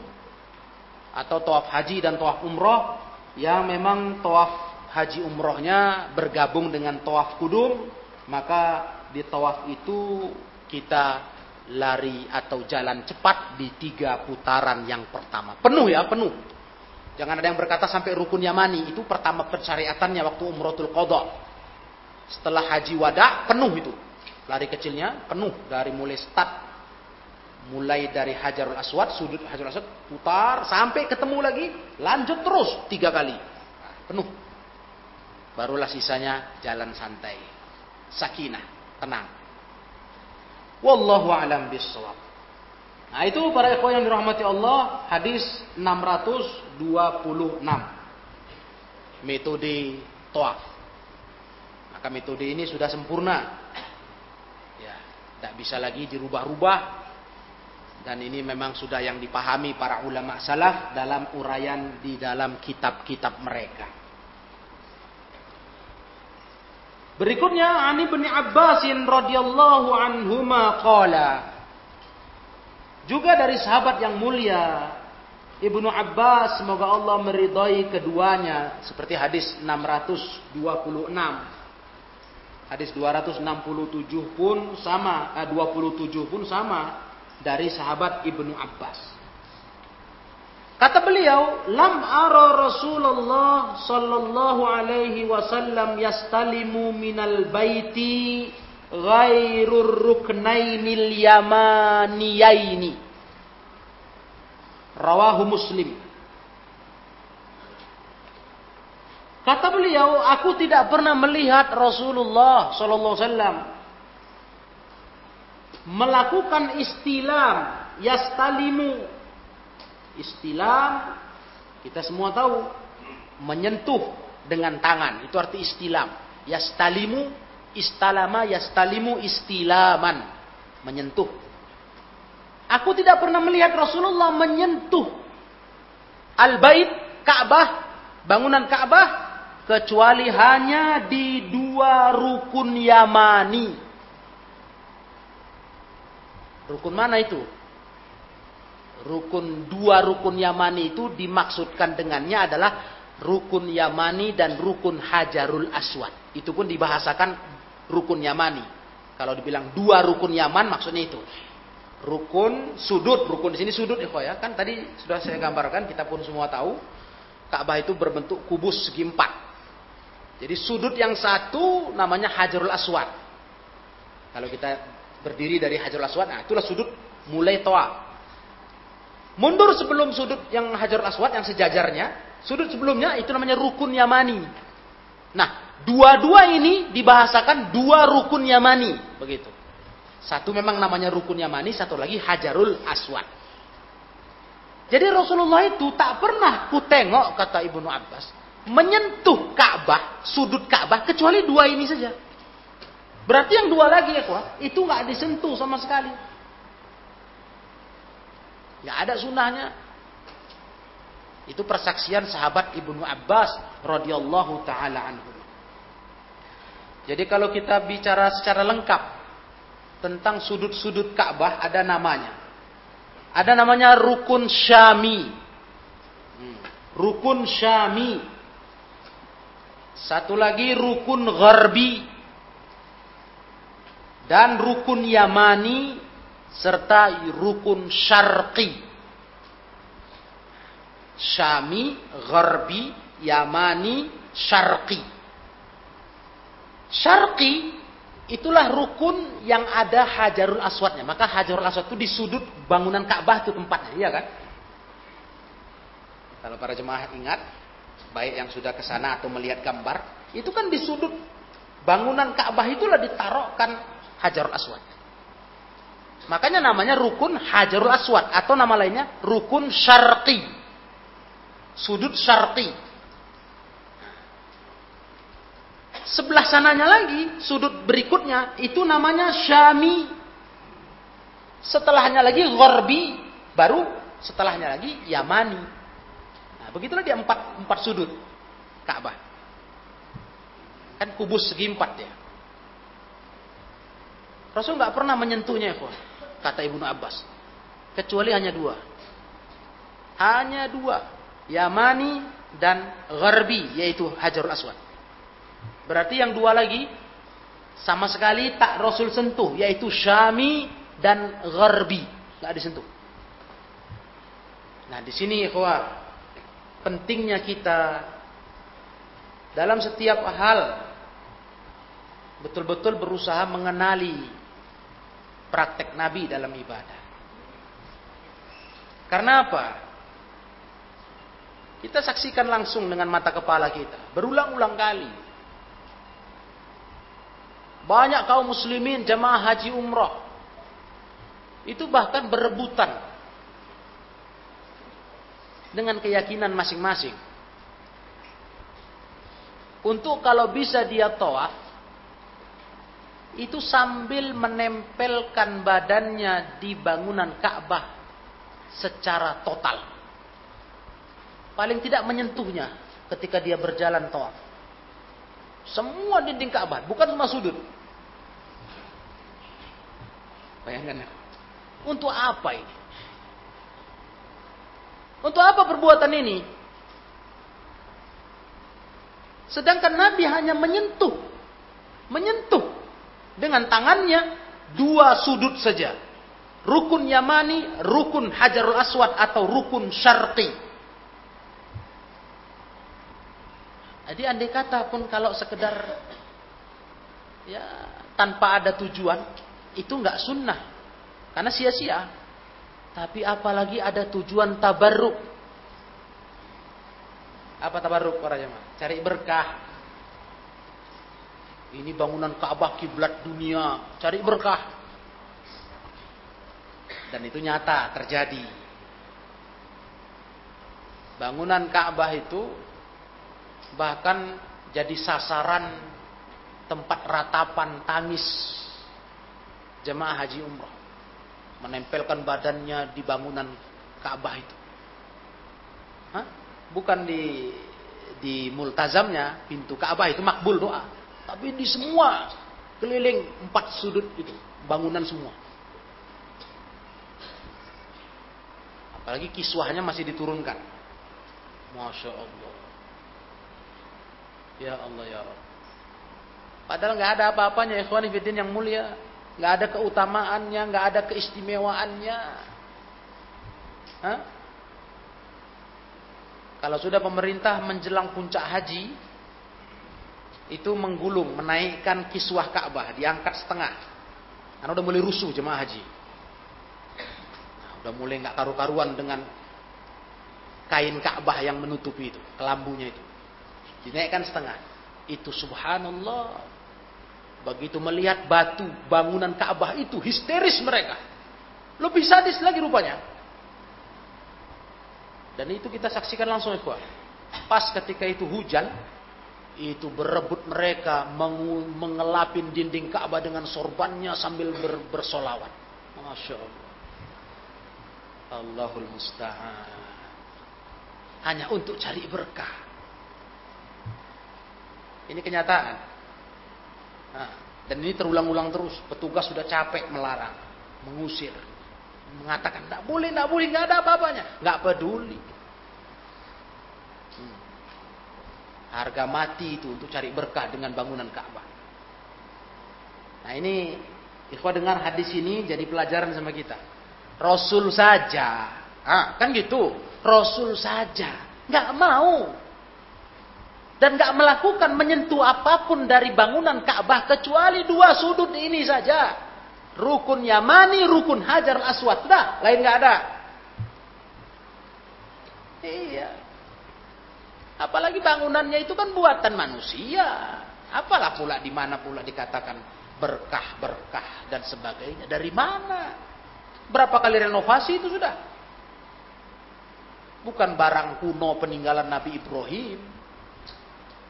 Atau toaf haji dan toaf umroh. Yang memang toaf haji umrohnya bergabung dengan tawaf kudum, maka di tawaf itu kita lari atau jalan cepat di tiga putaran yang pertama. Penuh ya, penuh. Jangan ada yang berkata sampai rukun yamani, itu pertama persyariatannya waktu umrohul qadha. Setelah haji wada, penuh itu. Lari kecilnya penuh dari mulai start mulai dari Hajarul Aswad, sudut Hajarul Aswad, putar sampai ketemu lagi, lanjut terus tiga kali. Penuh. Barulah sisanya jalan santai. Sakinah, tenang. Wallahu a'lam bissawab. Nah, itu para ikhwan yang dirahmati Allah, hadis 626. Metode toaf. Maka metode ini sudah sempurna. Ya, tidak bisa lagi dirubah-rubah. Dan ini memang sudah yang dipahami para ulama salaf dalam uraian di dalam kitab-kitab mereka. Berikutnya Ani bin Abbasin radhiyallahu anhuma qala. Juga dari sahabat yang mulia Ibnu Abbas semoga Allah meridai keduanya seperti hadis 626. Hadis 267 pun sama, eh, 27 pun sama dari sahabat Ibnu Abbas. Kata beliau, lam ara Rasulullah sallallahu alaihi wasallam yastalimu minal baiti ghairur ruknainil yamaniyaini. Rawahu Muslim. Kata beliau, aku tidak pernah melihat Rasulullah sallallahu alaihi wasallam melakukan istilam yastalimu Istilam kita semua tahu menyentuh dengan tangan itu arti istilam. Yastalimu Istalama yastalimu istilaman. Menyentuh. Aku tidak pernah melihat Rasulullah menyentuh Al-Bait, Ka'bah, bangunan Ka'bah kecuali hanya di dua rukun Yamani. Rukun mana itu? Rukun dua rukun Yamani itu dimaksudkan dengannya adalah rukun Yamani dan rukun Hajarul Aswad. Itu pun dibahasakan rukun Yamani. Kalau dibilang dua rukun Yaman maksudnya itu. Rukun sudut, rukun di sini sudut ya kan tadi sudah saya gambarkan kita pun semua tahu Ka'bah itu berbentuk kubus segi empat. Jadi sudut yang satu namanya Hajarul Aswad. Kalau kita berdiri dari Hajarul Aswad, nah itulah sudut mulai toa. Mundur sebelum sudut yang Hajarul Aswad yang sejajarnya, sudut sebelumnya itu namanya rukun Yamani. Nah, dua-dua ini dibahasakan dua rukun Yamani, begitu. Satu memang namanya rukun Yamani, satu lagi Hajarul Aswad. Jadi Rasulullah itu tak pernah ku tengok kata Ibnu Abbas menyentuh Ka'bah, sudut Ka'bah kecuali dua ini saja. Berarti yang dua lagi ya itu nggak disentuh sama sekali. Nggak ada sunnahnya. Itu persaksian sahabat Ibnu Abbas radhiyallahu taala anhu. Jadi kalau kita bicara secara lengkap tentang sudut-sudut Ka'bah ada namanya. Ada namanya rukun syami. Hmm. Rukun syami. Satu lagi rukun gharbi. Dan rukun yamani. Serta rukun syarqi. Syami, gharbi, yamani, syarqi. Syarqi Itulah rukun yang ada Hajarul Aswadnya. Maka Hajarul Aswad itu di sudut bangunan Ka'bah itu tempatnya, iya kan? Kalau para jemaah ingat, baik yang sudah ke sana atau melihat gambar, itu kan di sudut bangunan Ka'bah itulah ditaruhkan Hajarul Aswad. Makanya namanya rukun Hajarul Aswad atau nama lainnya rukun syarqi. Sudut syarqi. Sebelah sananya lagi, sudut berikutnya, itu namanya Syami. Setelahnya lagi Gorbi, baru setelahnya lagi Yamani. Nah, begitulah dia empat, empat sudut Ka'bah. Kan kubus segi empat ya. Rasul nggak pernah menyentuhnya, ya, kata Ibnu Abbas. Kecuali hanya dua. Hanya dua. Yamani dan Gharbi, yaitu Hajarul Aswad. Berarti yang dua lagi sama sekali tak Rasul sentuh, yaitu Syami dan Gharbi, nggak disentuh. Nah, di sini ikhwah, pentingnya kita dalam setiap hal betul-betul berusaha mengenali praktek Nabi dalam ibadah. Karena apa? Kita saksikan langsung dengan mata kepala kita, berulang-ulang kali banyak kaum muslimin jamaah haji umrah. Itu bahkan berebutan. Dengan keyakinan masing-masing. Untuk kalau bisa dia toaf. Itu sambil menempelkan badannya di bangunan Ka'bah. Secara total. Paling tidak menyentuhnya ketika dia berjalan toaf. Semua dinding Ka'bah, bukan cuma sudut. Bayangkan ya. Untuk apa ini? Untuk apa perbuatan ini? Sedangkan Nabi hanya menyentuh. Menyentuh. Dengan tangannya dua sudut saja. Rukun Yamani, rukun Hajarul Aswad atau rukun Syarqi. Jadi andai kata pun kalau sekedar ya tanpa ada tujuan itu nggak sunnah karena sia-sia. Tapi apalagi ada tujuan tabarruk. Apa tabarruk para jemaah? Cari berkah. Ini bangunan Ka'bah kiblat dunia, cari berkah. Dan itu nyata terjadi. Bangunan Ka'bah itu bahkan jadi sasaran tempat ratapan tangis jemaah haji umrah. Menempelkan badannya di bangunan Ka'bah itu. Hah? Bukan di di multazamnya pintu Ka'bah itu makbul doa, tapi di semua keliling empat sudut itu bangunan semua. Apalagi kiswahnya masih diturunkan. Masya Allah. Ya Allah ya Allah. Padahal nggak ada apa-apanya ikhwan yang mulia, nggak ada keutamaannya, nggak ada keistimewaannya. Hah? Kalau sudah pemerintah menjelang puncak haji, itu menggulung, menaikkan kiswah Ka'bah, diangkat setengah. Karena udah mulai rusuh jemaah haji. Nah, udah mulai nggak karu-karuan dengan kain Ka'bah yang menutupi itu, kelambunya itu. Dinaikkan setengah. Itu subhanallah. Begitu melihat batu bangunan Ka'bah itu histeris mereka. Lebih sadis lagi rupanya. Dan itu kita saksikan langsung ikhwan. Pas ketika itu hujan, itu berebut mereka mengelapin dinding Ka'bah dengan sorbannya sambil ber, bersolawat. Masya Allah. Allahul Musta'an. Hanya untuk cari berkah. Ini kenyataan. Nah, dan ini terulang-ulang terus. Petugas sudah capek melarang, mengusir mengatakan tidak boleh, tidak boleh, nggak ada apa-apanya, nggak peduli. Hmm. Harga mati itu untuk cari berkah dengan bangunan Ka'bah. Nah ini, ikhwah dengar hadis ini jadi pelajaran sama kita. Rasul saja, ah, kan gitu. Rasul saja nggak mau dan nggak melakukan menyentuh apa pun dari bangunan Ka'bah kecuali dua sudut ini saja. Rukun Yamani, rukun Hajar Aswad. Sudah, lain nggak ada. Iya. Apalagi bangunannya itu kan buatan manusia. Apalah pula di mana pula dikatakan berkah-berkah dan sebagainya. Dari mana? Berapa kali renovasi itu sudah? Bukan barang kuno peninggalan Nabi Ibrahim.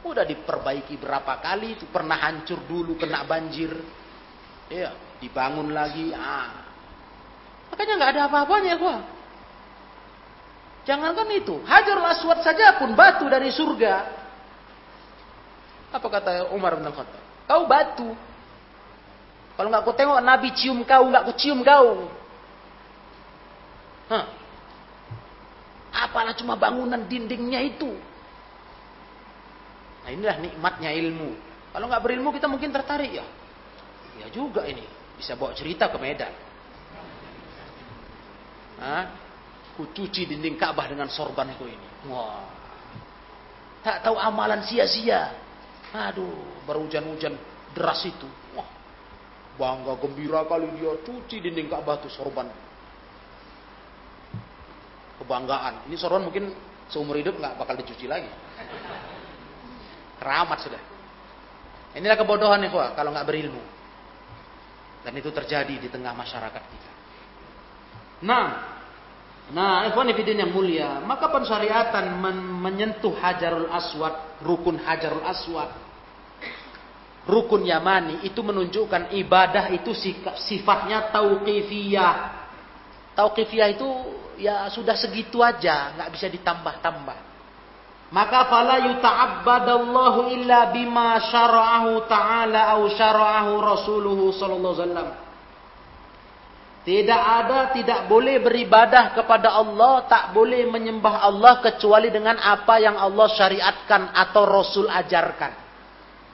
Udah diperbaiki berapa kali itu pernah hancur dulu kena banjir. Iya dibangun lagi. Ah. Makanya nggak ada apa-apanya gua. Jangankan itu, hajar aswad saja pun batu dari surga. Apa kata Umar bin Khattab? Kau batu. Kalau nggak kau tengok Nabi cium kau, nggak kau cium kau. Hah. Apalah cuma bangunan dindingnya itu. Nah inilah nikmatnya ilmu. Kalau nggak berilmu kita mungkin tertarik ya. Ya juga ini. Bisa bawa cerita ke Medan. Hah? Ku cuci dinding Ka'bah dengan sorbanku ini. Wah. Tak tahu amalan sia-sia. Aduh, berhujan-hujan deras itu. Wah. Bangga gembira kali dia cuci dinding Ka'bah itu sorban. Kebanggaan. Ini sorban mungkin seumur hidup nggak bakal dicuci lagi. Keramat sudah. Inilah kebodohan nih, kalau nggak berilmu. Dan itu terjadi di tengah masyarakat kita. Nah, nah, ikhwan yang mulia, maka pensyariatan men menyentuh Hajarul Aswad, rukun Hajarul Aswad, rukun Yamani itu menunjukkan ibadah itu sifatnya tauqifiyah. Tauqifiyah itu ya sudah segitu aja, nggak bisa ditambah-tambah. Maka fala yuta'abbadallahu illa bima syara'ahu ta'ala au syara'ahu rasuluhu sallallahu alaihi wasallam. Tidak ada, tidak boleh beribadah kepada Allah, tak boleh menyembah Allah kecuali dengan apa yang Allah syariatkan atau Rasul ajarkan.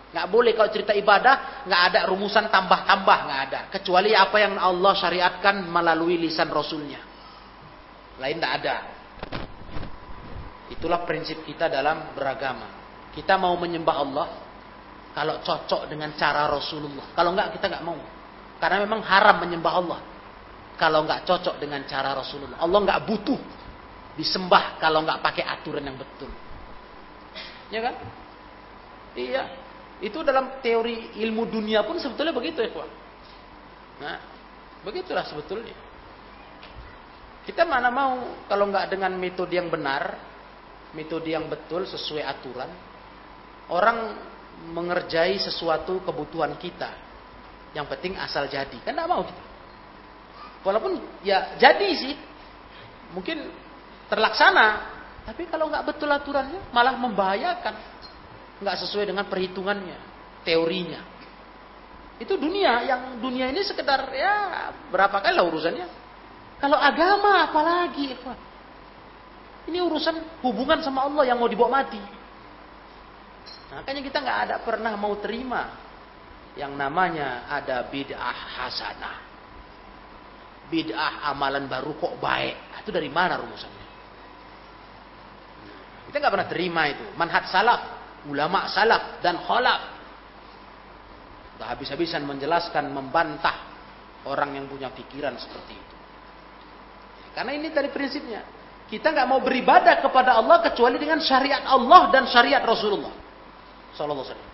Nggak boleh kalau cerita ibadah, nggak ada rumusan tambah-tambah, nggak ada. Kecuali apa yang Allah syariatkan melalui lisan Rasulnya. Lain tidak ada. Itulah prinsip kita dalam beragama. Kita mau menyembah Allah kalau cocok dengan cara Rasulullah. Kalau enggak kita enggak mau. Karena memang haram menyembah Allah. Kalau enggak cocok dengan cara Rasulullah. Allah enggak butuh disembah kalau enggak pakai aturan yang betul. Ya kan? Iya. Itu dalam teori ilmu dunia pun sebetulnya begitu ya, kawan. Nah, begitulah sebetulnya. Kita mana mau kalau enggak dengan metode yang benar, metode yang betul sesuai aturan. Orang mengerjai sesuatu kebutuhan kita. Yang penting asal jadi. Kan tidak mau kita. Walaupun ya jadi sih. Mungkin terlaksana. Tapi kalau nggak betul aturannya malah membahayakan. Nggak sesuai dengan perhitungannya. Teorinya. Itu dunia. Yang dunia ini sekedar ya berapa kali lah urusannya. Kalau agama apalagi. Ini urusan hubungan sama Allah yang mau dibawa mati. Makanya kita nggak ada pernah mau terima yang namanya ada bid'ah hasanah. Bid'ah amalan baru kok baik. Itu dari mana rumusannya? Kita nggak pernah terima itu. Manhat salaf, ulama salaf dan khalaf. Sudah habis-habisan menjelaskan, membantah orang yang punya pikiran seperti itu. Karena ini dari prinsipnya. Kita nggak mau beribadah kepada Allah kecuali dengan syariat Allah dan syariat Rasulullah. Sallallahu alaihi wasallam.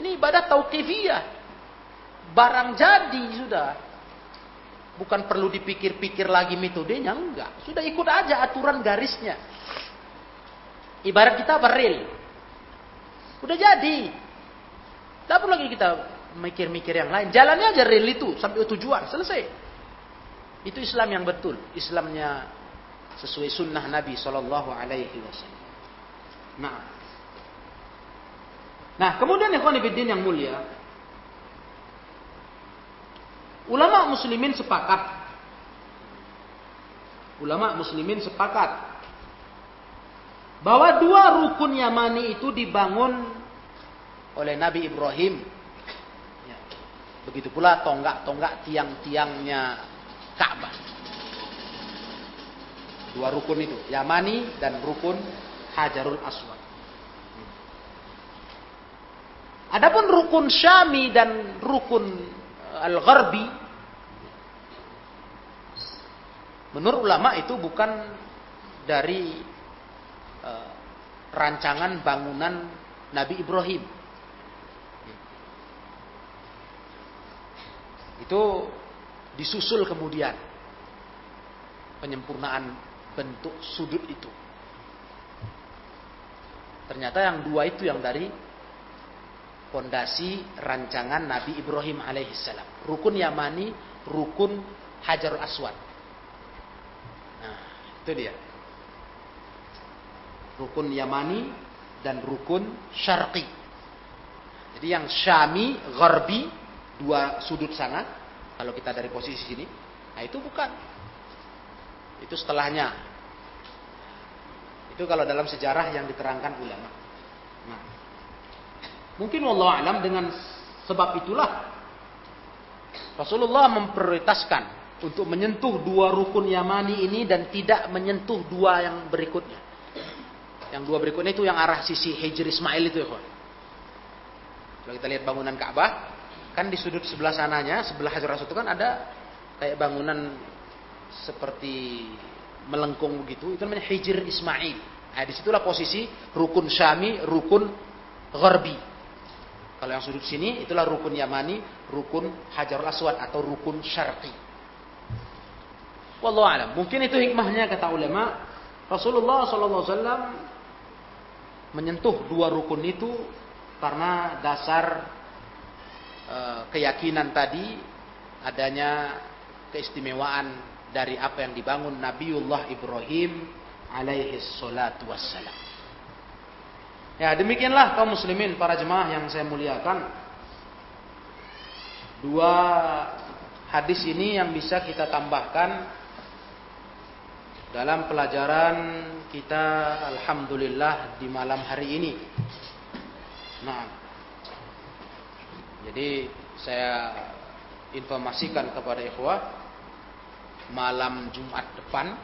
Ini ibadah tauqifiyah. Barang jadi sudah. Bukan perlu dipikir-pikir lagi metodenya, enggak. Sudah ikut aja aturan garisnya. Ibarat kita beril. Udah jadi. Tidak perlu lagi kita mikir-mikir yang lain. Jalannya aja rel itu sampai tujuan, selesai. Itu Islam yang betul. Islamnya sesuai sunnah Nabi Shallallahu Alaihi Wasallam. Nah, nah kemudian ikhwan yang mulia, ulama muslimin sepakat, ulama muslimin sepakat bahwa dua rukun Yamani itu dibangun oleh Nabi Ibrahim. Ya. Begitu pula tonggak-tonggak tiang-tiangnya Ka'bah. Dua rukun itu, Yamani dan rukun Hajarul Aswad. Adapun rukun Syami dan rukun Al-Gharbi menurut ulama itu bukan dari uh, rancangan bangunan Nabi Ibrahim. Itu disusul kemudian penyempurnaan bentuk sudut itu. Ternyata yang dua itu yang dari fondasi rancangan Nabi Ibrahim alaihissalam. Rukun Yamani, rukun Hajar Aswad. Nah, itu dia. Rukun Yamani dan rukun Syarqi. Jadi yang Syami, Gharbi, dua sudut sana. Kalau kita dari posisi sini, nah itu bukan itu setelahnya. Itu kalau dalam sejarah yang diterangkan ulama. Mungkin Allah alam dengan sebab itulah Rasulullah memprioritaskan untuk menyentuh dua rukun Yamani ini dan tidak menyentuh dua yang berikutnya. Yang dua berikutnya itu yang arah sisi Hijr Ismail itu ya, Kalau kita lihat bangunan Ka'bah, kan di sudut sebelah sananya, sebelah Hajar Aswad itu kan ada kayak bangunan seperti melengkung begitu itu namanya Hijr Ismail. Nah, di situlah posisi rukun Syami, rukun Gharbi. Kalau yang sudut sini itulah rukun Yamani, rukun Hajarul Aswad atau rukun Syarqi. Wallahu alam. Mungkin itu hikmahnya kata ulama Rasulullah wasallam menyentuh dua rukun itu karena dasar e, keyakinan tadi adanya keistimewaan dari apa yang dibangun Nabiullah Ibrahim alaihi salatu wassalam. Ya, demikianlah kaum muslimin para jemaah yang saya muliakan. Dua hadis ini yang bisa kita tambahkan dalam pelajaran kita alhamdulillah di malam hari ini. Nah, jadi saya informasikan kepada ikhwah malam Jumat depan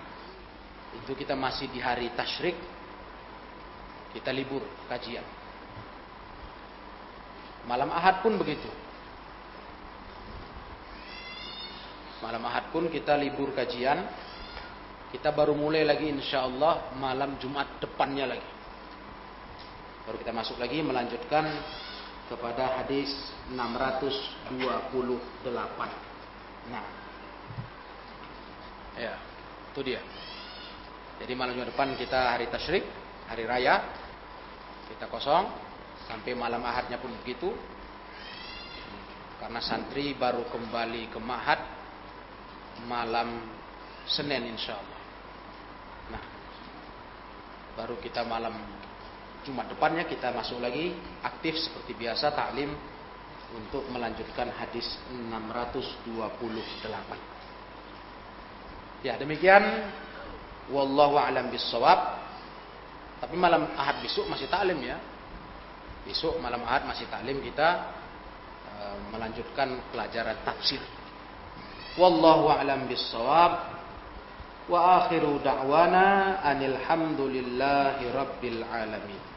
itu kita masih di hari tasyrik kita libur kajian. Malam Ahad pun begitu. Malam Ahad pun kita libur kajian. Kita baru mulai lagi insya Allah malam Jumat depannya lagi. Baru kita masuk lagi melanjutkan kepada hadis 628 nah. Ya, itu dia. Jadi malam depan kita hari tasyrik, hari raya, kita kosong. Sampai malam ahadnya pun begitu. Karena santri baru kembali ke Mahat malam Senin insya Allah. Nah, baru kita malam Jumat depannya kita masuk lagi aktif seperti biasa taklim untuk melanjutkan hadis 628. Ya demikian wallahu alam bisawab. Tapi malam Ahad besok masih taklim ya. Besok malam Ahad masih taklim kita uh, melanjutkan pelajaran tafsir. Wallahu a'lam bissawab. Wa akhiru da'wana anil hamdulillahi rabbil alamin.